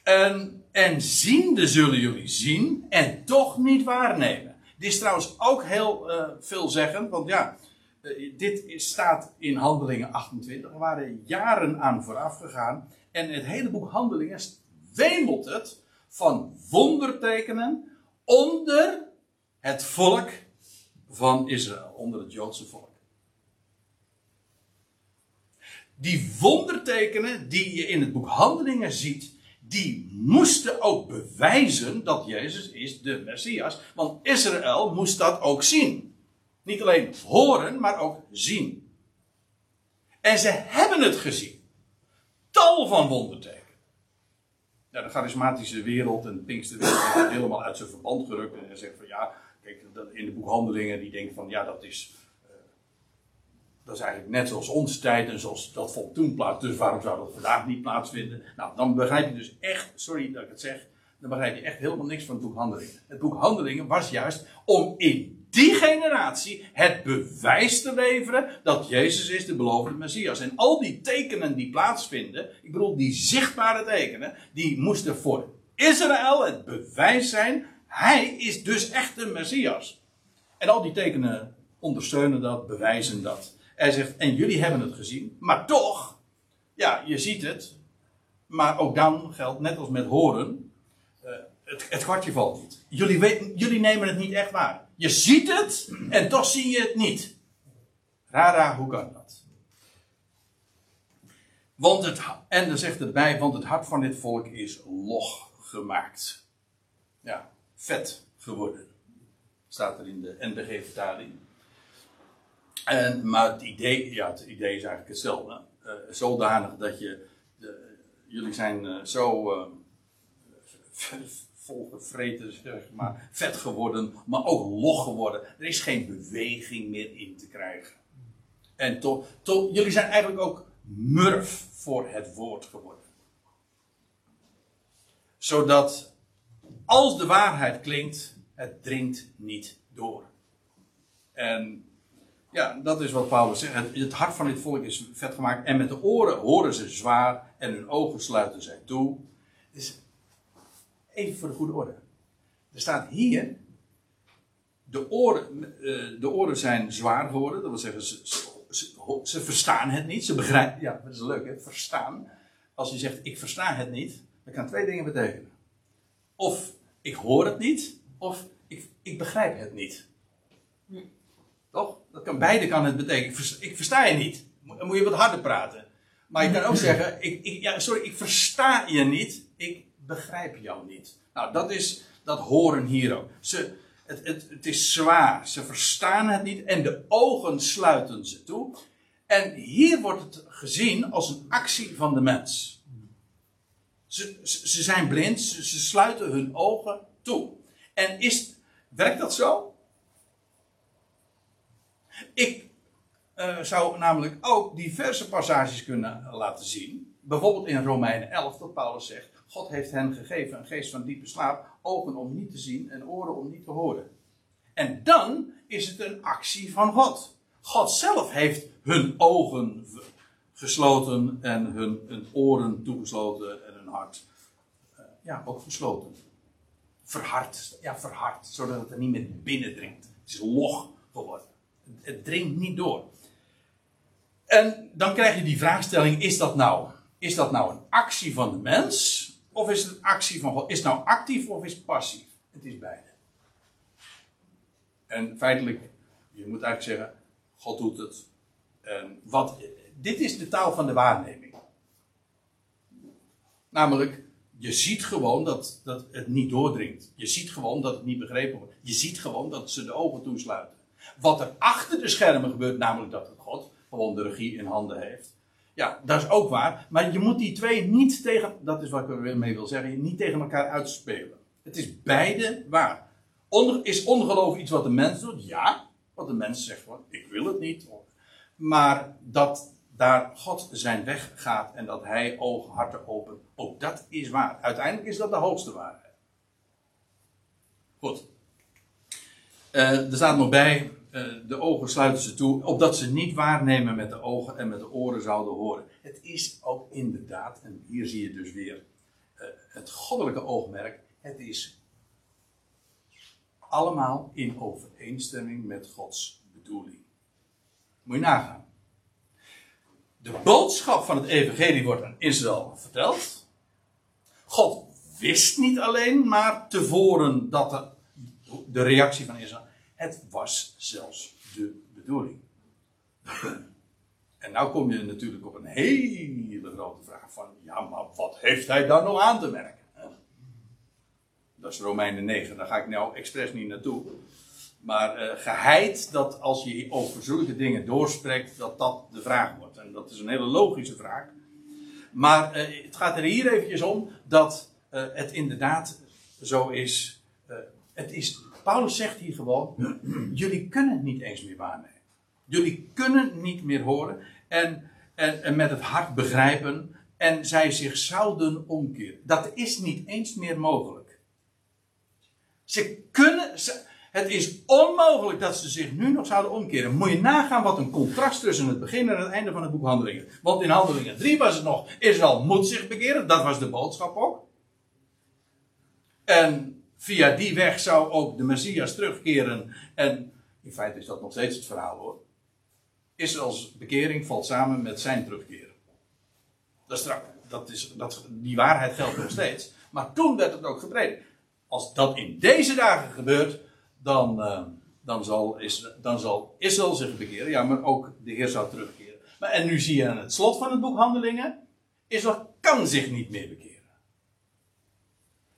En, en ziende zullen jullie zien en toch niet waarnemen. Dit is trouwens ook heel uh, veelzeggend, want ja, uh, dit staat in Handelingen 28. Er waren jaren aan vooraf gegaan. En het hele boek Handelingen wemelt het van wondertekenen onder het volk van Israël, onder het Joodse volk. Die wondertekenen die je in het boek Handelingen ziet, die moesten ook bewijzen dat Jezus is de Messias. Want Israël moest dat ook zien. Niet alleen horen, maar ook zien. En ze hebben het gezien. Tal van wondertekenen. Ja, de charismatische wereld en de Pinksterwereld wordt helemaal uit zijn verband gerukt. En zegt van ja, in de boekhandelingen die denken van ja, dat is, uh, dat is eigenlijk net zoals onze tijd en zoals dat vond toen plaats. Dus waarom zou dat vandaag niet plaatsvinden? Nou, dan begrijp je dus echt, sorry dat ik het zeg, dan begrijp je echt helemaal niks van het boek Handelingen. Het boek Handelingen was juist om in die generatie het bewijs te leveren dat Jezus is de beloofde Messias. En al die tekenen die plaatsvinden, ik bedoel die zichtbare tekenen, die moesten voor Israël het bewijs zijn, hij is dus echt de Messias. En al die tekenen ondersteunen dat, bewijzen dat. Hij zegt, en jullie hebben het gezien, maar toch, ja, je ziet het, maar ook dan geldt, net als met horen, uh, het, het kwartje valt niet. Jullie, weten, jullie nemen het niet echt waar. Je ziet het en toch zie je het niet. Rara, hoe kan dat? Want het, en dan zegt het bij, want het hart van dit volk is log gemaakt. Ja, vet geworden. Staat er in de NBG-vertaling. En, maar het idee, ja, het idee is eigenlijk hetzelfde. Uh, zodanig dat je, jullie zijn uh, zo uh, volgevreten, zeg maar, vet geworden, maar ook log geworden. Er is geen beweging meer in te krijgen. En toch, to, jullie zijn eigenlijk ook murf voor het woord geworden. Zodat als de waarheid klinkt, het dringt niet door. En ja, dat is wat Paulus zegt. Het, hart van dit volk is vet gemaakt. En met de oren horen ze zwaar. En hun ogen sluiten zij toe. Dus even voor de goede orde. Er staat hier. De oren, eh, de oren zijn zwaar geworden. Dat wil zeggen, ze, ze, ze verstaan het niet. Ze begrijpen. Ja, dat is leuk hè. Verstaan. Als je zegt ik versta het niet. Dat kan twee dingen betekenen. Of ik hoor het niet. Of ik, ik begrijp het niet. Toch? Dat kan, beide kan het betekenen. Ik versta je niet. Dan moet je wat harder praten. Maar je kan ook zeggen, ik, ik, ja, sorry, ik versta je niet. Ik begrijp jou niet. Nou, dat is dat horen hier ook. Ze, het, het, het is zwaar. Ze verstaan het niet en de ogen sluiten ze toe. En hier wordt het gezien als een actie van de mens. Ze, ze zijn blind, ze, sluiten hun ogen toe. En is, werkt dat zo? Ik uh, zou namelijk ook diverse passages kunnen laten zien. Bijvoorbeeld in Romeinen 11, dat Paulus zegt: God heeft hen gegeven een geest van diepe slaap, ogen om niet te zien en oren om niet te horen. En dan is het een actie van God. God zelf heeft hun ogen gesloten en hun, hun oren toegesloten hart uh, ja, ook gesloten. Verhard, ja, verhard, zodat het er niet meer binnendringt. Het is log geworden het dringt niet door. En dan krijg je die vraagstelling: is dat nou, is dat nou een actie van de mens? Of is het een actie van God? Is het nou actief of is het passief? Het is beide. En feitelijk, je moet eigenlijk zeggen: God doet het. En wat, dit is de taal van de waarneming. Namelijk, je ziet gewoon dat, dat het niet doordringt. Je ziet gewoon dat het niet begrepen wordt. Je ziet gewoon dat ze de ogen toesluiten. Wat er achter de schermen gebeurt, namelijk dat God gewoon de regie in handen heeft. Ja, dat is ook waar. Maar je moet die twee niet tegen, dat is wat ik er mee wil zeggen, niet tegen elkaar uitspelen. Het is beide waar. is ongeloof iets wat de mens doet? Ja. Wat de mens zegt van, ik wil het niet. Maar dat daar God zijn weg gaat en dat hij ogen, harten opent, ook dat is waar. Uiteindelijk is dat de hoogste waarheid. Goed. Uh, er staat nog bij, uh, de ogen sluiten ze toe, opdat ze niet waarnemen met de ogen en met de oren zouden horen. Het is ook inderdaad, en hier zie je dus weer uh, het goddelijke oogmerk, het is allemaal in overeenstemming met Gods bedoeling. Moet je nagaan. De boodschap van het evangelie wordt aan Israël verteld. God wist niet alleen maar tevoren dat de, de reactie van Israël het was zelfs de bedoeling. En nou kom je natuurlijk op een hele grote vraag van, ja, maar wat heeft hij dan nog aan te merken? Dat is Romeinen 9, daar ga ik nou expres niet naartoe. Maar uh, geheid dat als je over zulke dingen doorspreekt, dat dat de vraag wordt. Dat is een hele logische vraag. Maar uh, het gaat er hier eventjes om dat uh, het inderdaad zo is. het is Paulus zegt hier gewoon: jullie kunnen het niet eens meer waarnemen. Jullie kunnen niet meer horen en, en, en met het hart begrijpen en zij zich zouden omkeren. Dat is niet eens meer mogelijk. Ze kunnen, het is onmogelijk dat ze zich nu nog zouden omkeren. Moet je nagaan wat een contrast tussen het begin en het einde van het boek Handelingen. Want in Handelingen 3 was het nog, Israël moet zich bekeren, dat was de boodschap ook. En via die weg zou ook de Messias terugkeren. En in feite is dat nog steeds het verhaal hoor. Israëls bekering valt samen met zijn terugkeren. Dat is, dat is, dat, die waarheid geldt nog steeds. Maar toen werd het ook gepredikt. Als dat in deze dagen gebeurt, dan, uh, dan, zal, is, dan zal Israël zich bekeren. Ja, maar ook de Heer zou terugkeren. Maar, en nu zie je aan het slot van het boek Handelingen. Israël kan zich niet meer bekeren.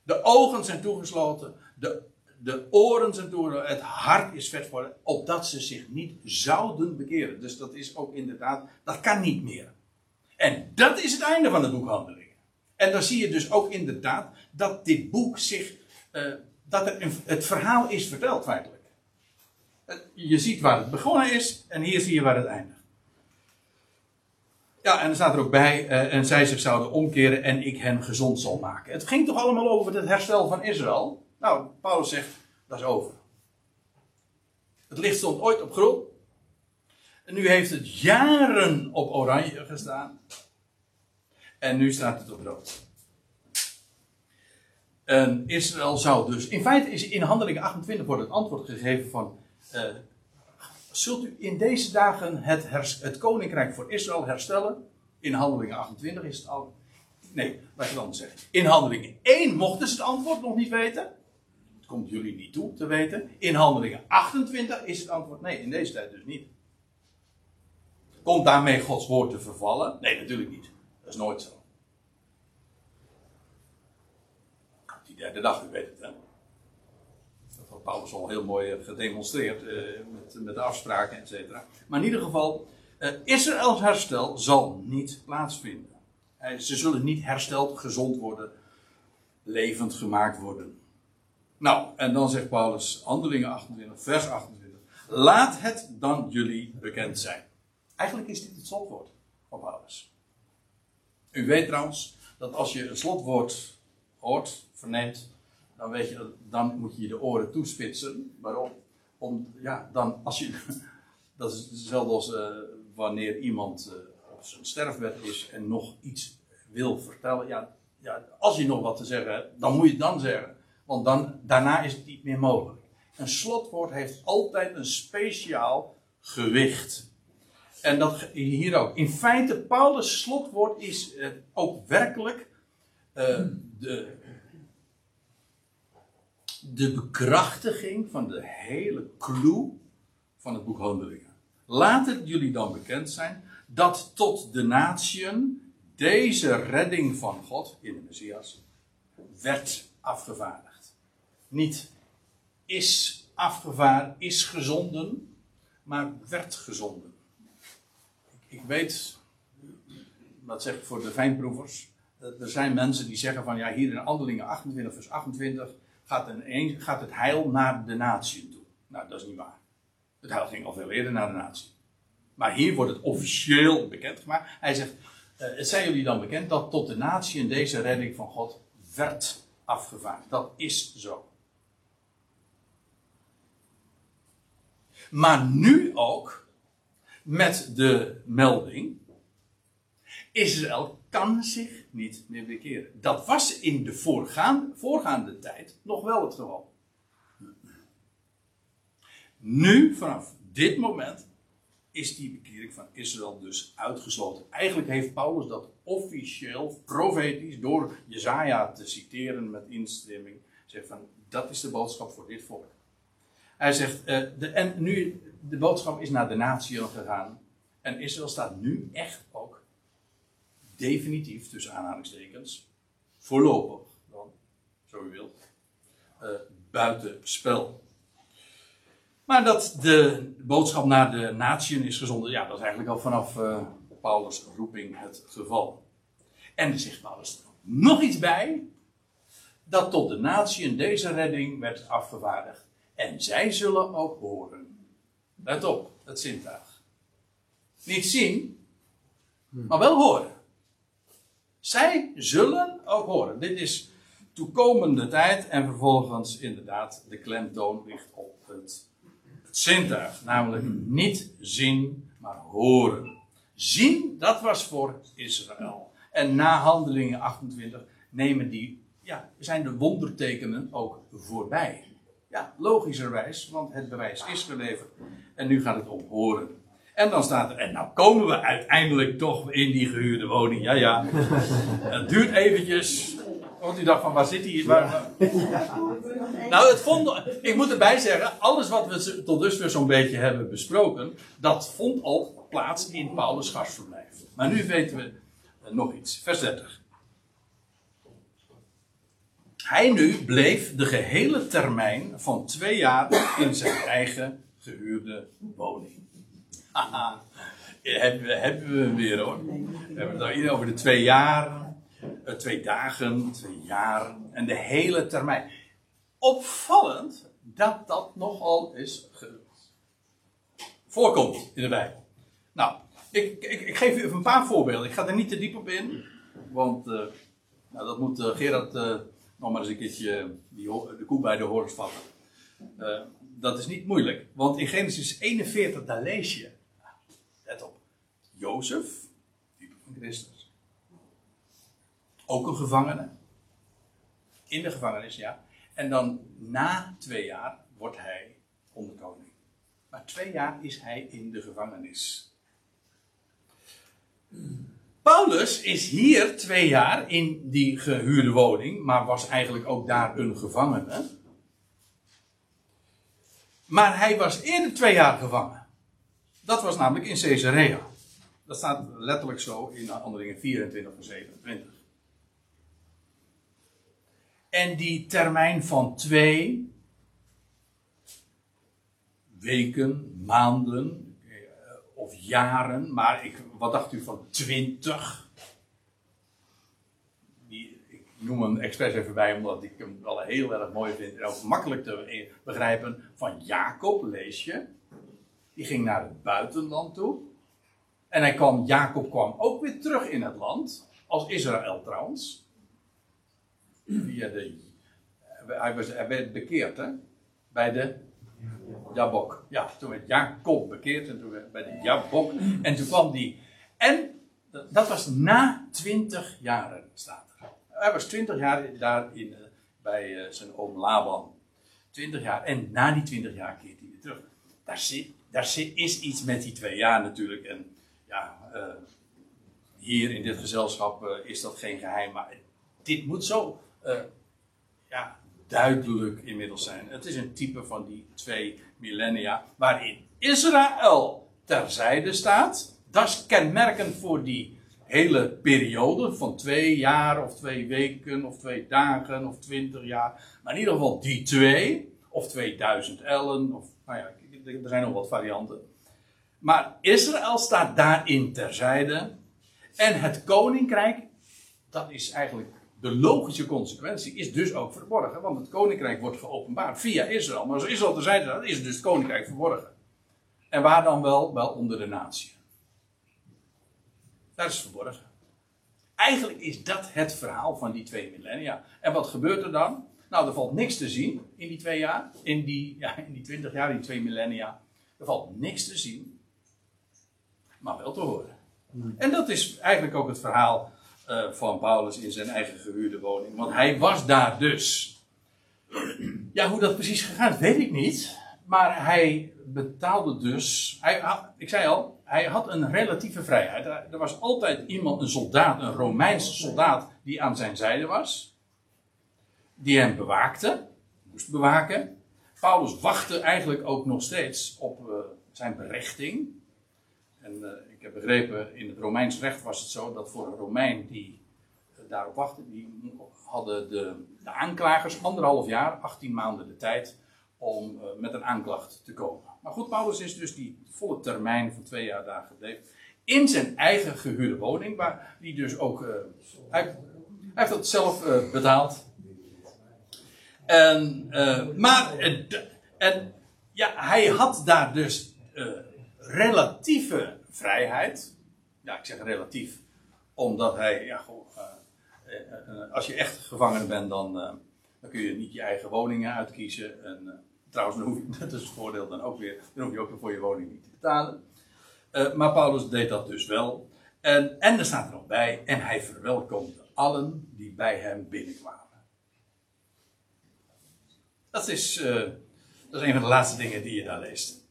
De ogen zijn toegesloten. De, de oren zijn toegesloten. Het hart is vet voor opdat ze zich niet zouden bekeren. Dus dat is ook inderdaad, dat kan niet meer. En dat is het einde van het boek Handelingen. En dan zie je dus ook inderdaad dat dit boek zich, uh, dat het verhaal is verteld feitelijk. Je ziet waar het begonnen is en hier zie je waar het eindigt. Ja, en er staat er ook bij, uh, en zij zich zouden omkeren en ik hen gezond zal maken. Het ging toch allemaal over het herstel van Israël? Nou, Paulus zegt, dat is over. Het licht stond ooit op groen. En nu heeft het jaren op oranje gestaan. En nu staat het op rood. En Israël zou dus. In feite is in handelingen 28 wordt het antwoord gegeven van. eh, zult u in deze dagen het, het koninkrijk voor Israël herstellen? In handelingen 28 is het al. Nee, laat ik het anders zeggen. In handelingen 1 mochten ze het antwoord nog niet weten. Het komt jullie niet toe te weten. In handelingen 28 is het antwoord nee, in deze tijd dus niet. Komt daarmee Gods woord te vervallen? Nee, natuurlijk niet. Dat is nooit zo. Derde dag, u weet het hè. Dat had Paulus al heel mooi eh, gedemonstreerd eh, met, met de afspraken, et cetera. Maar in ieder geval, eh, Israëls herstel zal niet plaatsvinden. Ze zullen niet hersteld, gezond worden, levend gemaakt worden. Nou, en dan zegt Paulus, handelingen 28, vers 28. Laat het dan jullie bekend zijn. Eigenlijk is dit het slotwoord van Paulus. U weet trouwens dat als je een slotwoord hoort, verneemt, dan weet je, dan moet je je de oren toespitsen. Waarom? Om, ja, dan als je, dat is hetzelfde als eh, wanneer iemand eh, op zijn sterfbed is en nog iets wil vertellen. Ja, ja, als je nog wat te zeggen hebt, dan moet je het dan zeggen. Want dan, daarna is het niet meer mogelijk. Een slotwoord heeft altijd een speciaal gewicht. En dat hier ook. In feite, Paulus' slotwoord is eh, ook werkelijk eh, de, de bekrachtiging van de hele clue van het boek Handelingen. Laat het jullie dan bekend zijn dat tot de natieën deze redding van God in de Messias werd afgevaardigd. Niet is afgevaardigd, is gezonden, maar werd gezonden. Ik, weet, dat zeg ik voor de fijnproevers, eh, er zijn mensen die zeggen van ja, hier in Handelingen 28 vers 28 gaat, een, gaat het heil naar de natie toe. Nou, dat is niet waar. Het heil ging al veel eerder naar de natie. Maar hier wordt het officieel bekendgemaakt. Hij zegt, eh, het zijn jullie dan bekend dat tot de natie in deze redding van God werd afgevaardigd. Dat is zo. Maar nu ook met de melding: Israël kan zich niet meer bekeren. Dat was in de voorgaande, voorgaande tijd nog wel het geval. Nu, vanaf dit moment, is die bekering van Israël dus uitgesloten. Eigenlijk heeft Paulus dat officieel, profetisch, door Jezaja te citeren met instemming, zegt van, dat is de boodschap voor dit volk. Hij zegt, eh, de, en nu, de boodschap is naar de natie gegaan. En Israël staat nu echt definitief, tussen aanhalingstekens, voorlopig dan, zo u wilt, eh, buiten spel. Maar dat de boodschap naar de natieën is gezonden, ja, dat is eigenlijk al vanaf eh, Paulus' roeping het geval. En er zegt Paulus er nog iets bij, dat tot de natieën deze redding werd afgevaardigd. En zij zullen ook horen. Let op, het zintuig. Niet zien, maar wel horen. Zij zullen ook horen. Dit is toekomende tijd en vervolgens inderdaad de klemtoon ligt op het, zintuig. Namelijk niet zien, maar horen. Zien, dat was voor Israël. En na handelingen 28 nemen die, ja, zijn de wondertekenen ook voorbij. Ja, logischerwijs, want het bewijs is geleverd. En nu gaat het om horen. En dan staat er, en nou komen we uiteindelijk toch in die gehuurde woning. Ja, ja. Het duurt eventjes. Want u dacht van, waar zit hij? Waar, Nou, het vond, ik moet erbij zeggen, alles wat we tot dusver zo'n beetje hebben besproken, dat vond al plaats in Paulus' gastverblijf. Maar nu weten we eh, nog iets. Vers 30. Hij nu bleef de gehele termijn van twee jaar in zijn eigen gehuurde woning. Hebben we, hebben we hem weer hoor. We hebben het nou hier over de twee jaar, eh, twee dagen, twee jaar en de hele termijn. Opvallend dat dat nogal is voorkomt in de Bijbel. Nou, ik, ik, ik geef u even een paar voorbeelden. Ik ga er niet te diep op in, want eh, nou, dat moet eh, Gerard nog maar eens een keertje die, de koe bij de horens vatten. dat is niet moeilijk. Want in Genesis 41, daar lees je. Jozef, type van Christus. Ook een gevangene. In de gevangenis, ja. En dan na twee jaar wordt hij onderkoning. Maar twee jaar is hij in de gevangenis. Paulus is hier twee jaar in die gehuurde woning, maar was eigenlijk ook daar een gevangene. Maar hij was eerder twee jaar gevangen. Dat was namelijk in Caesarea. Dat staat letterlijk zo in handelingen 24 en 27. En die termijn van twee weken, maanden eh, of jaren, maar ik, wat dacht u van twintig? Die, ik noem hem expres even bij, omdat ik hem wel heel erg mooi vind en ook makkelijk te begrijpen. Van Jacob lees je. Die ging naar het buitenland toe. En hij kwam, Jacob kwam ook weer terug in het land. Als Israël trouwens. Via de, hij, was, hij werd bekeerd hè. Bij de Jabok. Ja, toen werd Jacob bekeerd en toen werd bij de Jabok. En toen kwam die. En dat was na twintig jaren, staat er. Hij was twintig jaar daar in, bij uh, zijn oom Laban. Twintig jaar. En na die twintig jaar keert hij weer terug. Daar, daar is iets met die twee jaar natuurlijk. En uh, hier in dit gezelschap uh, is dat geen geheim. Maar dit moet zo ja, duidelijk inmiddels zijn. Het is een type van die twee millennia waarin Israël terzijde staat. Dat is kenmerkend voor die hele periode van twee jaar of twee weken of twee dagen of twintig jaar. Maar in ieder geval die twee of 2000 ellen of nou ja, er zijn nog wat varianten. Maar Israël staat daarin terzijde. En het koninkrijk, dat is eigenlijk de logische consequentie is dus ook verborgen, want het koninkrijk wordt geopenbaard via Israël. Maar als Israël terzijde staat, is dus het koninkrijk verborgen. En waar dan wel? Wel onder de natie. Dat is verborgen. Eigenlijk is dat het verhaal van die twee millennia. En wat gebeurt er dan? Nou, er valt niks te zien in die twee jaar, in die, ja, in die twintig jaar, in die twee millennia. Er valt niks te zien, maar wel te horen. En dat is eigenlijk ook het verhaal uh, van Paulus in zijn eigen gehuurde woning. Want hij was daar dus. Ja, hoe dat precies gegaan is, weet ik niet. Maar hij betaalde dus. Hij, ik zei al, hij had een relatieve vrijheid. Er was altijd iemand, een soldaat, een Romeinse soldaat, die aan zijn zijde was. Die hem bewaakte, moest bewaken. Paulus wachtte eigenlijk ook nog steeds op uh, zijn berechting. En uh, ik heb begrepen, in het Romeins recht was het zo dat voor een Romein die uh, daarop wachtte, die hadden de, de, aanklagers anderhalf jaar, 18 maanden de tijd om uh, met een aanklacht te komen. Maar goed, Paulus is dus die volle termijn van twee jaar daar gebleven. In zijn eigen gehuurde woning, waar die dus ook. Hij, hij, heeft dat zelf betaald. En, maar, en ja, hij had daar dus relatieve vrijheid. Ja, ik zeg relatief, omdat hij, ja, goh, uh, uh, als je echt gevangene bent, dan, dan kun je niet je eigen woningen uitkiezen. En, trouwens, dan je, dat is het voordeel dan ook weer, dan hoef je ook voor je woning niet te betalen. maar Paulus deed dat dus wel. En, en er staat er nog bij, en hij verwelkomde allen die bij hem binnenkwamen. Dat is, dat is een van de laatste dingen die je daar leest.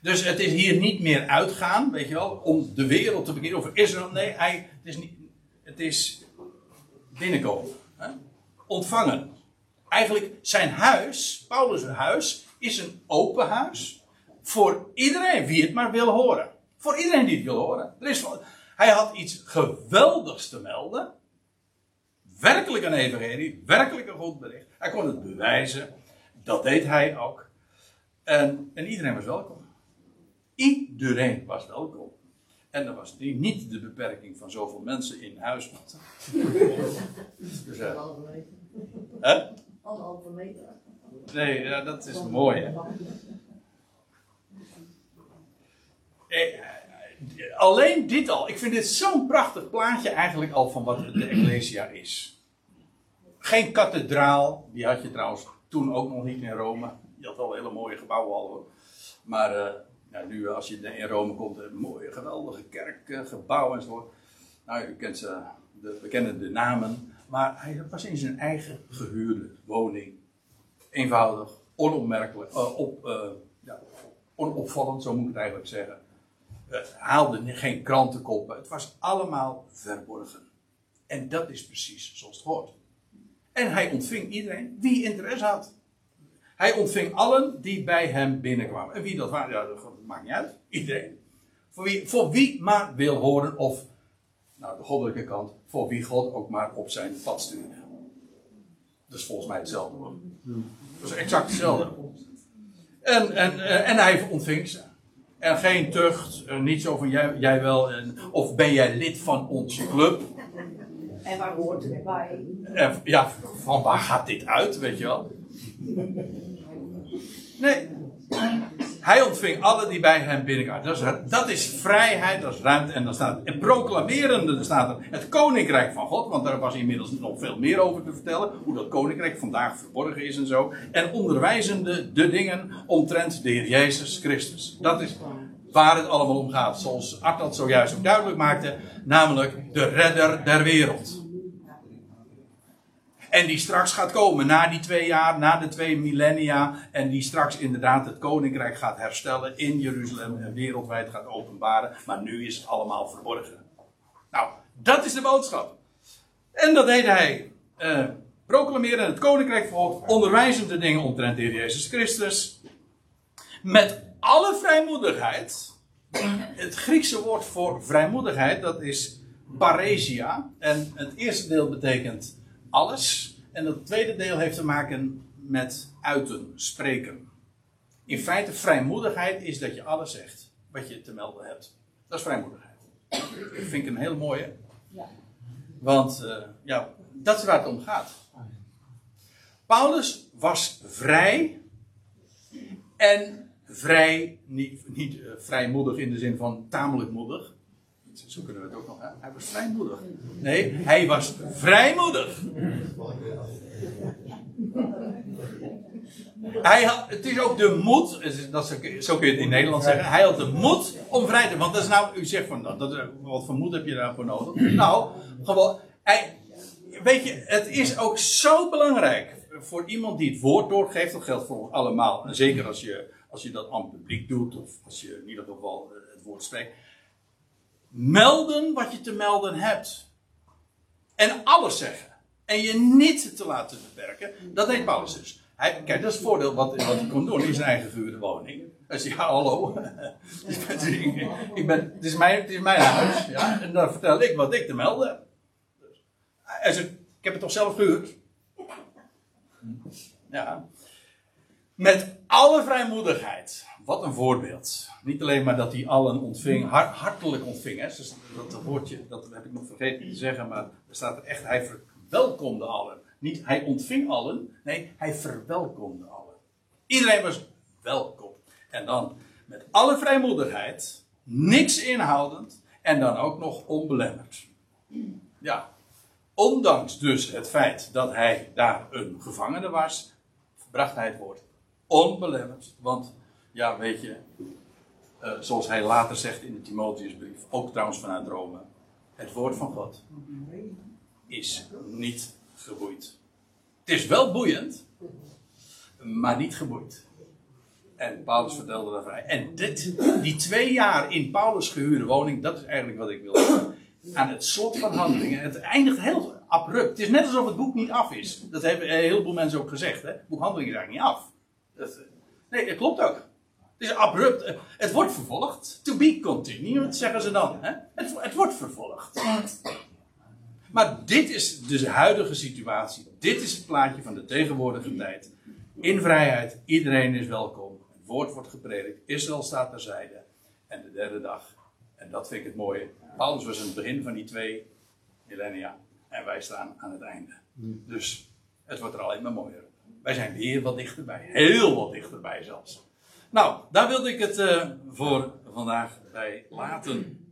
Dus het is hier niet meer uitgaan, weet je wel, om de wereld te beginnen over Israël. Nee, hij, het, is niet, het is binnenkomen. Hè? Ontvangen. Eigenlijk zijn huis, Paulus' huis, is een open huis. Voor iedereen wie het maar wil horen. Voor iedereen die het wil horen. Er is, hij had iets geweldigs te melden. Werkelijk een evangelie, werkelijk een goed bericht. Hij kon het bewijzen. Dat deed hij ook. En, en iedereen was welkom. Iedereen was welkom. En er was niet de beperking van zoveel mensen in huis. dus, uh, Anderhalve meter. Nee, ja, dat is mooi. Hè? Eh, alleen dit al. Ik vind dit zo'n prachtig plaatje eigenlijk al van wat de Ecclesia is. Geen kathedraal, die had je trouwens toen ook nog niet in Rome. Je had wel hele mooie gebouwen al. Maar eh, ja, nu als je in Rome komt, een mooie, geweldige kerkgebouwen enzovoort. Nou, u kent ze, de, we kennen de namen. Maar hij was in zijn eigen gehuurde woning. Eenvoudig, onopmerkelijk, op, ja, onopvallend, zo moet ik het eigenlijk zeggen. Het haalde geen krantenkoppen. Het was allemaal verborgen. En dat is precies zoals het hoort. En hij ontving iedereen die interesse had. Hij ontving allen die bij hem binnenkwamen. En wie dat waren, ja, maakt niet uit. Iedereen. Voor wie, voor wie maar wil horen of, nou de goddelijke kant, voor wie God ook maar op zijn pad stuurde. Dat is volgens mij hetzelfde hoor. Dat is exact hetzelfde. En, en, en hij ontving ze. En geen tucht, niet zo van jij, jij wel, en, of ben jij lid van onze club. En waar hoort het bij? En, ja, van waar gaat dit uit, weet je wel? Nee. Hij ontving alle die bij hem binnenkwamen. Dat is, dat is vrijheid, dat is ruimte. En dan staat en proclamerende, er staat het koninkrijk van God. Want daar was inmiddels nog veel meer over te vertellen. Hoe dat koninkrijk vandaag verborgen is en zo. En onderwijzende de dingen omtrent de Heer Jezus Christus. Dat is waar het allemaal om gaat. Zoals Art dat zojuist ook duidelijk maakte. Namelijk de redder der wereld. En die straks gaat komen na die twee jaar, na de twee millennia. En die straks inderdaad het koninkrijk gaat herstellen in Jeruzalem en wereldwijd gaat openbaren. Maar nu is het allemaal verborgen. Nou, dat is de boodschap. En dat deed hij. Uh, proclameren het koninkrijk God, onderwijzende dingen omtrent de Heer Jezus Christus. Met alle vrijmoedigheid. Het Griekse woord voor vrijmoedigheid, dat is paresia. En het eerste deel betekent alles. En het tweede deel heeft te maken met uiten, spreken. In feite, vrijmoedigheid is dat je alles zegt wat je te melden hebt. Dat is vrijmoedigheid. Dat vind ik een hele mooie. Ja. Want uh, ja, dat is waar het om gaat. Paulus was vrij en vrij, niet, niet uh, vrijmoedig in de zin van tamelijk moedig. Zo kunnen we het ook nog. Hij was vrijmoedig. Nee, hij was vrijmoedig. Hij had, het is ook de moed, dat is, zo kun je het in Nederland zeggen. Hij had de moed om vrij te Want dat is nou, u zegt van, dat, wat voor moed heb je daarvoor nodig? Nou, gewoon, hij, weet je, het is ook zo belangrijk voor iemand die het woord doorgeeft. Dat geldt voor allemaal. En zeker als je, als je dat aan het publiek doet, of als je in ieder geval het woord spreekt melden wat je te melden hebt. En alles zeggen. En je niet te laten beperken. Dat deed Paulus dus. Hij, kijk, dat is het voordeel wat, wat hij kon doen in zijn eigen gehuurde woning. Hij zei, ja hallo. ik ben, het, is mijn, het is mijn huis. Ja, en dan vertel ik wat ik te melden heb. Hij zei, ik heb het toch zelf gehuurd? Ja. Met alle vrijmoedigheid. Wat een voorbeeld. Niet alleen maar dat hij allen ontving, hartelijk ontving. Hè. Dus dat woordje, dat heb ik nog vergeten te zeggen, maar er staat er echt, hij verwelkomde allen. Niet hij ontving allen, nee, hij verwelkomde allen. Iedereen was welkom. En dan met alle vrijmoedigheid, niks inhoudend en dan ook nog onbelemmerd. Ja, ondanks dus het feit dat hij daar een gevangene was, bracht hij het woord onbelemmerd. Want ja, weet je, uh, zoals hij later zegt in de Timotheusbrief, ook trouwens vanuit Rome, het woord van God is niet geboeid. Het is wel boeiend, maar niet geboeid. En Paulus vertelde daarvan. En dit, die twee jaar in Paulus gehuurde woning, dat is eigenlijk wat ik wil zeggen. Aan het slot van handelingen. Het eindigt heel abrupt. Het is net alsof het boek niet af is. Dat hebben een heleboel mensen ook gezegd. Hè? Het boek handelingen is eigenlijk niet af. Dat, nee, dat klopt ook. Het is abrupt. Het wordt vervolgd. To be continued, zeggen ze dan. Hè? Het, het wordt vervolgd. Maar dit is dus de huidige situatie. Dit is het plaatje van de tegenwoordige tijd. In vrijheid, iedereen is welkom. Het woord wordt gepredikt. Israël staat terzijde. En de derde dag. En dat vind ik het mooie. Paulus was aan het begin van die twee millennia. En wij staan aan het einde. Dus het wordt er alleen maar mooier. Wij zijn weer wat dichterbij. Heel wat dichterbij zelfs. Nou, daar wilde ik het uh, voor vandaag bij laten.